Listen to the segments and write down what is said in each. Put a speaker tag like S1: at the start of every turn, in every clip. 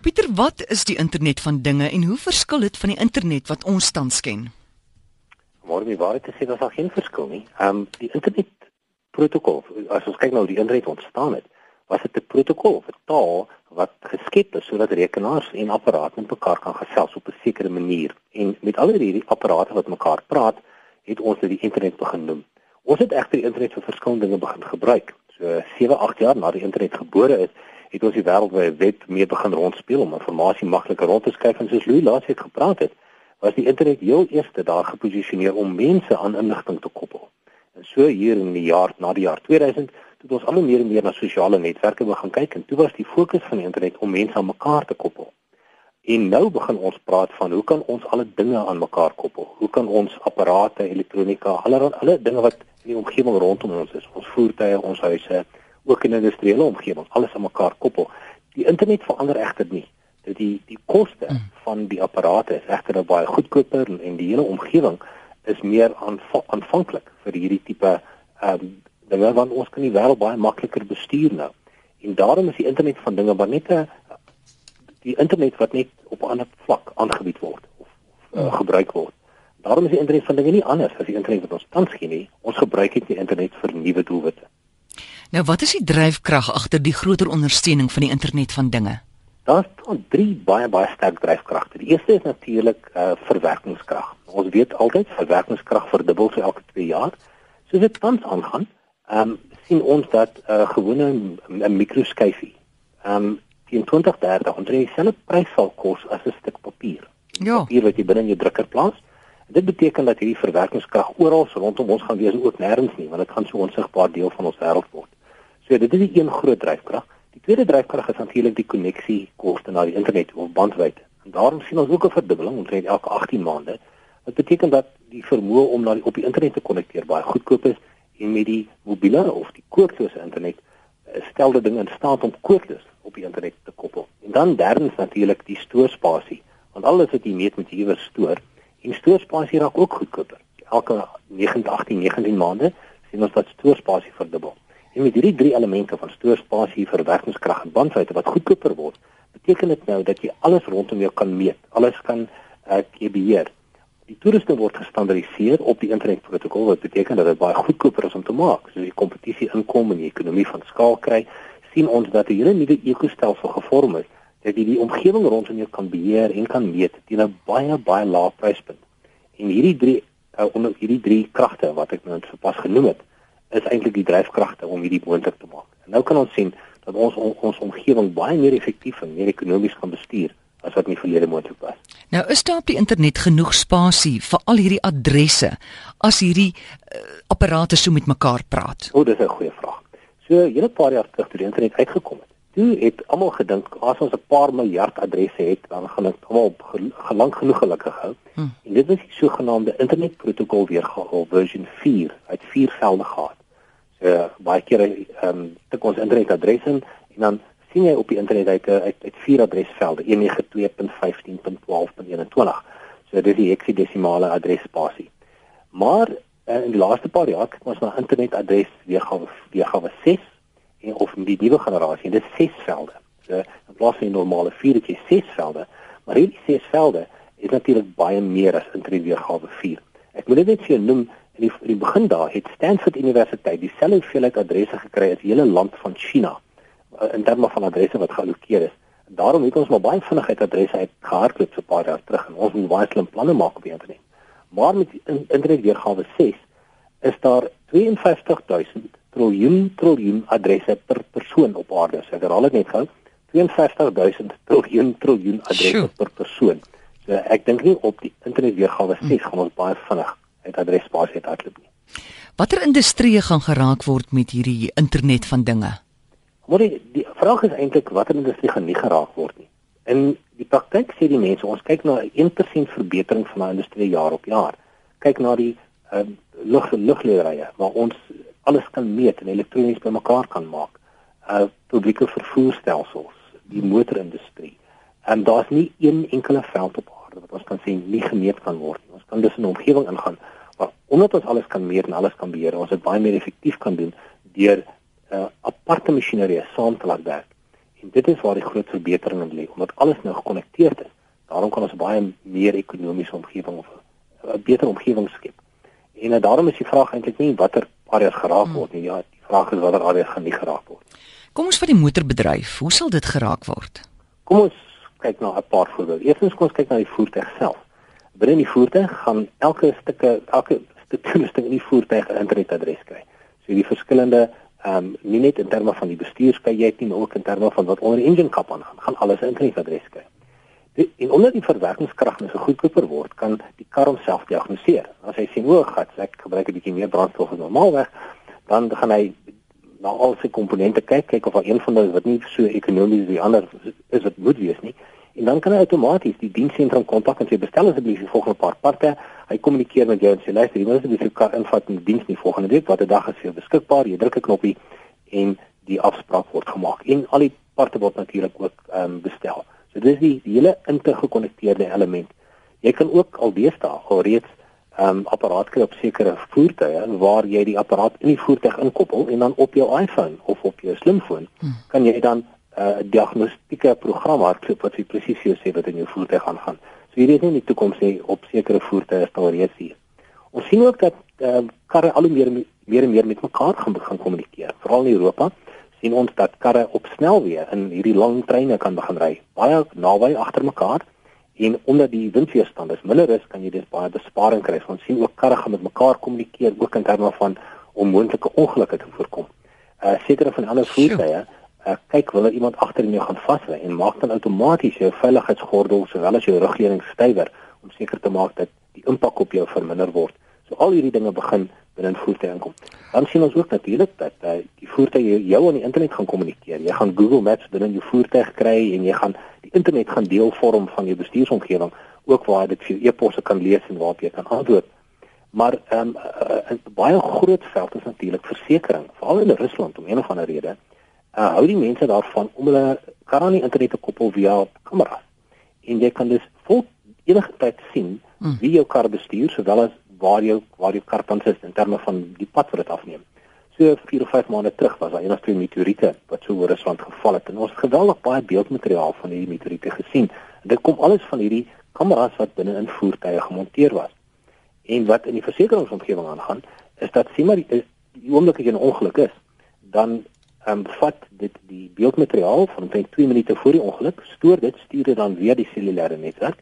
S1: Pieter, wat is die internet van dinge en hoe verskil dit van die internet wat ons tans ken?
S2: Maar my waarheid sê, daar's al geen verskil nie. Ehm um, die internet protokol, as ons kyk nou hoe die internet ontstaan het, was dit 'n protokol, 'n taal wat geskep is sodat rekenaars en apparate met mekaar kan gesels op 'n sekere manier. En met al hierdie apparate wat mekaar praat, het ons dit die internet begin noem. Ons het egter die internet vir verskillende dinge begin gebruik. So 7, 8 jaar na die internet gebore is, het ons die wêreldwye web mee begin rondspeel om inligting makliker rond te skuif en soos Louis laas het gepraat het, was die internet heel eerste daar geposisioneer om mense aan inligting te koppel. En so hier in die jaar na die jaar 2000 het ons al meer en meer na sosiale netwerke begin kyk en toe was die fokus van die internet om mense aan mekaar te koppel. En nou begin ons praat van hoe kan ons alle dinge aan mekaar koppel? Hoe kan ons apparate, elektronika, alle alle dinge wat in die omgewing rondom ons is, ons voertuie, ons huise, ook in industriële omgewing alles aan mekaar koppel. Die internet verander egter nie. Dit die die koste mm. van die apparate is egter nou baie goedkoper en, die hele omgewing is meer aanvanklik vir hierdie tipe ehm um, dinge want ons kan die wêreld baie makliker bestuur nou. En daarom is die internet van dinge maar net 'n die internet wat net op 'n ander vlak aangebied word of, of uh, gebruik word. Daarom is die internet van dinge nie anders as die internet wat ons tans ken nie. Ons gebruik dit die internet vir nuwe doelwitte.
S1: Nou wat is die dryfkrag agter die groter ondersteuning van die internet van dinge?
S2: Daar's drie baie baie sterk dryfkragte. Die eerste is natuurlik uh, verwerkingskrag. Ons weet altyd verwerkingskrag verdubbel so elke 2 jaar. So dit tans aangaan, ehm um, sien ons dat 'n uh, gewone 'n mikroskyfie ehm um, teen 2030 onder dieselfde prys sal kos as 'n stuk papier.
S1: Ja.
S2: Papier wat jy binne in jou drukker plaas. Dit beteken dat hierdie verwerkingskrag oral rondom ons gaan wees ook nêrens nie, want dit gaan so onsigbaar deel van ons wêreld word. So dit is die een groot dryfkrag. Die tweede dryfkrag is natuurlik die koneksie koste na die internet of bandwydte. En daarom sien ons ook 'n verdubbeling omtrent elke 18 maande. Dit beteken dat die vermoë om na die op die internet te konnekteer baie goedkoop is en met die mobiele of die koordlose internet eh, stel dit dinge in staat om koordloos op die internet te koppel. En dan derdens natuurlik die stoorspasie, want alles wat jy meet met hiewer stoor en stoorspasie raak ook goedkoper. Elke 9, 18, 19 maande sien ons dat stoorspasie verdubbel. En met hierdie drie elemente van stoorspasie, verwerkingskrag en bandwydte wat goedkoper word, beteken dit nou dat jy alles rondom jou kan meet, alles kan uh, beheer. Die toerusting word gestandardiseer op die internetprotokol wat beteken dat dit baie goedkoper is om te maak. So die kompetisie inkom en die ekonomie van skaal kry, sien ons dat 'n hele nuwe ekostelsel gevorm is dat jy die omgewing rondom jou kan beheer en kan meet teen 'n baie baie lae pryspunt. En hierdie drie uh, onder hierdie drie kragte wat ek nou net sopas genoem het, is eintlik die dryfkragte om hierdie moontlik te maak. En nou kan ons sien dat ons on, ons omgewing baie meer effektief en meer ekonomies kan bestuur as wat in die verlede moontlik was.
S1: Nou is daar op die internet genoeg spasie vir al hierdie adresse as hierdie uh, apparate so met mekaar praat.
S2: O, dis 'n goeie vraag. So, hele paar jaar terug toe die internet uitgekom het, toe het almal gedink as ons 'n paar miljard adresse het, dan gaan dit almal gelang genoeg gelukkig hou. Hmm. En dit is die sogenaamde internetprotokol weergawe version 4 uit vier velde gehad uh, baie keer ehm um, tik ons internetadres in en dan sien jy op die internet uit uit, uit vier adresvelde 192.15.12.21. So dit is die heksadesimale adresspasie. Maar uh, in die laaste paar jaar kyk ons na internetadres weergawe weergawe 6 en of die nuwe generasie en dit is 6 velde. So in plaas van die normale 4 het jy 6 velde, maar hierdie 6 velde is natuurlik baie meer as internet weergawe 4. Ek moet net vir jou noem in die, in die begin daar het Stanford Universiteit dieselfde hoeveelheid adresse gekry as die hele land van China eh, in terme van adresse wat geallokeer is. Daarom het ons maar baie vinnigheid adresse uit gehardloop so 'n paar jaar terug en ons moet baie slim planne maak op die internet. Maar met in, internet weergawe 6 is daar 52000 triljoen triljoen adresse per persoon op aarde. So ek herhaal dit net gou. 52000 triljoen triljoen adresse Sjoe. per persoon. So ek dink nie op die internet weergawe 6 hm. gaan ons baie vinnig uit adresbasis het hardloop nie.
S1: Watter industrieë gaan geraak word met hierdie internet van dinge?
S2: Maar die, die vraag is eintlik watter industrie gaan nie geraak word nie. In die praktyk sê die mense ons kyk na 'n 1% verbetering van daai industrie jaar op jaar. Kyk na die uh, lug luglederye waar ons alles kan meet en elektronies bymekaar kan maak. Uh publieke vervoerstelsels, die motorindustrie. En daar's nie een enkele veld op aarde wat ons kan sê nie gemeet kan word nie. Dus in 'n omgewing ingaan waar omdat ons alles kan meet en alles kan beheer, ons dit baie meer effektief kan doen deur 'n uh, aparte masjinerie saam te laat werk. En dit is waar die groot verbetering lê, omdat alles nou gekonnekteerd is. Daarom kan ons baie meer ekonomiese omgewing of 'n beter omgewing skep. En uh, daarom is die vraag eintlik nie watter areas geraak hmm. word nie, ja, die vraag is watter areas gaan nie geraak word.
S1: Kom ons vat die motorbedryf. Hoe sal dit geraak word?
S2: Kom ons kyk na 'n paar voorbeelde. Eerstens kom ons kyk na die voertuig self. Binne die voertuig gaan elke stukke elke toerusting in die voertuig 'n internetadres kry. So die verskillende ehm um, nie net in terme van die bestuurskajuit nie, maar ook in terme van wat onder die engine kap aangaan, gaan alles 'n internetadres kry. Die, en omdat die verwerkingskrag nou so goedkoper word, kan die kar homself diagnoseer. As hy sien hoe gat, ek gebruik 'n bietjie meer brandstof as normaalweg, dan gaan hy na al sy komponente kyk, kyk of daar een van hulle wat nie so ekonomies as die ander is wat moet wees nie. En dan kan hy outomaties die diensentrum kontak en sê bestel asseblief die volgende paar parte. Hy kommunikeer met jou en sê luister, jy moet asseblief jou kar invat in die diens nie volgende week, watter dag is vir jou beskikbaar? Jy druk 'n knoppie en die afspraak word gemaak. En al die parte word natuurlik ook ehm um, bestel. So dis die, die hele intergekonnekteerde element. Jy kan ook al deesdae alreeds ehm um, apparaat kry op sekere voertuie waar jy die apparaat in die voertuig inkoppel en dan op jou iPhone of op jou slimfoon hmm. kan jy dan uh, diagnostieke program hardloop wat presies vir jou sê wat in jou voertuig aangaan. So hierdie is nie in die toekoms nie op sekere voertuie staan reeds hier. Ons sien ook dat uh, karre al hoe meer meer en meer met mekaar gaan begin kommunikeer. Veral in Europa sien ons dat karre op snelweë in hierdie lang treine kan begin ry, baie naby agter mekaar. En omdat die windweerstand is minder is, kan jy dus baie besparing kry. Ons sien ook karre gaan met mekaar kommunikeer ook in terme van om moontlike ongelukke te voorkom. Uh sekere van ander voertuie Sjoe uh, kyk wil iemand agter in jou gaan vasry en maak dan outomaties jou veiligheidsgordel sowel as jou rugleuning stywer om seker te maak dat die impak op jou verminder word. So al hierdie dinge begin binne 'n voertuig inkom. Dan sien ons ook natuurlik dat uh, die voertuig jou, jou aan die internet gaan kommunikeer. Jy gaan Google Maps binne in jou voertuig kry en jy gaan die internet gaan deel vorm van jou bestuursomgewing ook waar dit vir e-posse kan lees en waarop jy kan antwoord. Maar ehm um, uh, 'n baie groot veld is natuurlik versekerings, veral in Rusland om een of ander rede uh, hou die mense daarvan om hulle kar aan die internet te koppel via kamera. En jy kan dus vol enige tyd sien mm. wie jou kar bestuur sowel as waar jou waar jou kar tans is in terme van die pad wat dit afneem. So 4 of 5 maande terug was daar een of twee meteoriete wat so oor Rusland geval het en ons het geweldig baie beeldmateriaal van hierdie meteoriete gesien. En dit kom alles van hierdie kameras wat binne in voertuie gemonteer was. En wat in die versekeringsomgewing aangaan, is dat sien maar die, die oomblik as jy 'n ongeluk is, dan um, vat dit die beeldmateriaal van omtrent 2 minute voor die ongeluk, stoor dit, stuur dit dan weer die cellulêre netwerk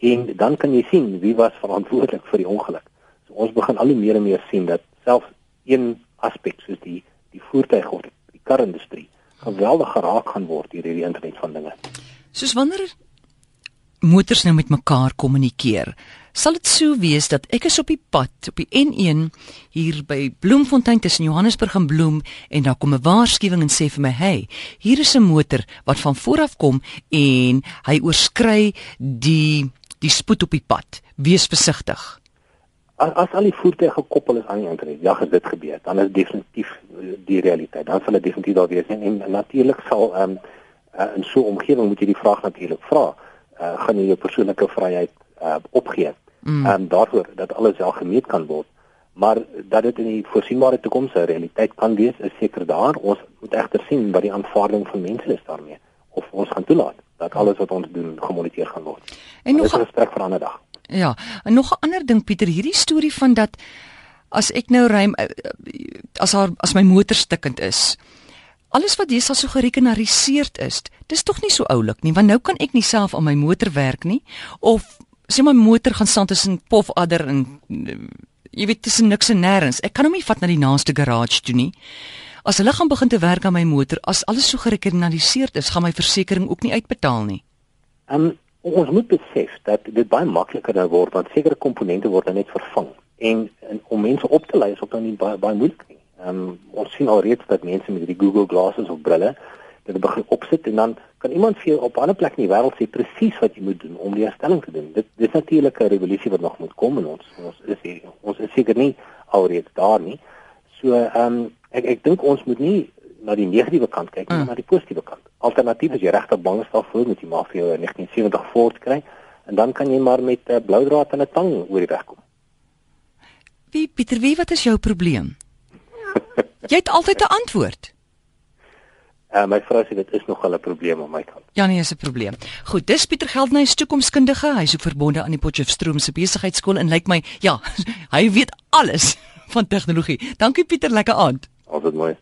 S2: en dan kan jy sien wie was verantwoordelik vir die ongeluk. So ons begin al hoe meer en meer sien dat selfs een aspek soos die die voertuig of die karindustrie geweldig geraak gaan word deur hierdie internet van dinge.
S1: Soos wanneer motors nou met mekaar kommunikeer. Sal dit sou wees dat ek is op die pad op die N1 hier by Bloemfontein tussen Johannesburg en Bloem en daar kom 'n waarskuwing en sê vir my: "Hey, hier is 'n motor wat van voor af kom en hy oorskry die die spoed op die pad. Wees versigtig."
S2: As, as al die voertuie gekoppel is aan die internet, ja, as dit gebeur, dan is definitief die realiteit. Dan sal dit definitief daar wees en, en natuurlik sal ehm um, uh, in so 'n omgewing moet jy die vraag natuurlik vra uh, gaan jy jou persoonlike vryheid uh, opgee. Mm. En daarvoor dat alles wel gemeet kan word. Maar dat dit in die voorsienbare toekoms 'n realiteit kan wees, is seker daar. Ons moet egter sien wat die aanvaarding van mense is daarmee of ons gaan toelaat dat alles wat ons doen gemoniteer gaan word. En nog 'n gesprek vir 'n ander dag.
S1: Ja, en nog 'n ander ding Pieter, hierdie storie van dat as ek nou ry as haar as my motor stikkend is, Alles wat deesdae so gerekenariseerd is, dis tog nie so oulik nie, want nou kan ek nie self aan my motor werk nie of sê my motor gaan staan tussen pofadder en jy weet tussen niks en nêrens. Ek kan hom nie vat na die naaste garage toe nie. As hulle gaan begin te werk aan my motor, as alles so gerekenariseerd is, gaan my versekerings ook nie uitbetaal nie.
S2: Um ons moet besef dat dit baie makliker nou word want sekere komponente word net vervang en, en om mense op te lei is ook dan nie baie baie moeilik nie. Um, ons sien alreeds dat mense met die Google Glasses of brille dit begin opsit en dan kan iemand vir jou op 'n ander plek in die wêreld sê presies wat jy moet doen om die herstelling te doen. Dit dis natuurlik 'n revolusie wat nog moet kom in ons. Ons is hier, ons is seker nie alreeds daar nie. So ehm um, ek ek dink ons moet nie na die negatiewe kant kyk nie, mm. maar na die positiewe kant. Alternatief as jy regtig bang is daarvoor moet jy maar vir jou 'n 1970 Ford kry en dan kan jy maar met 'n uh, blou draad en 'n tang oor die weg kom.
S1: Wie Pieter, wie wat is jou probleem? Jy het altyd 'n antwoord.
S2: Uh, my vrou sê dit is nog 'n probleem aan my kant.
S1: Ja nee, is 'n probleem. Goed, dis Pieter Geldnys, toekomskundige. Hy's ook verbonde aan die Potchefstroom se besigheidskool en lyk my, ja, hy weet alles van tegnologie. Dankie Pieter, lekker aand.
S2: Altyd mooi.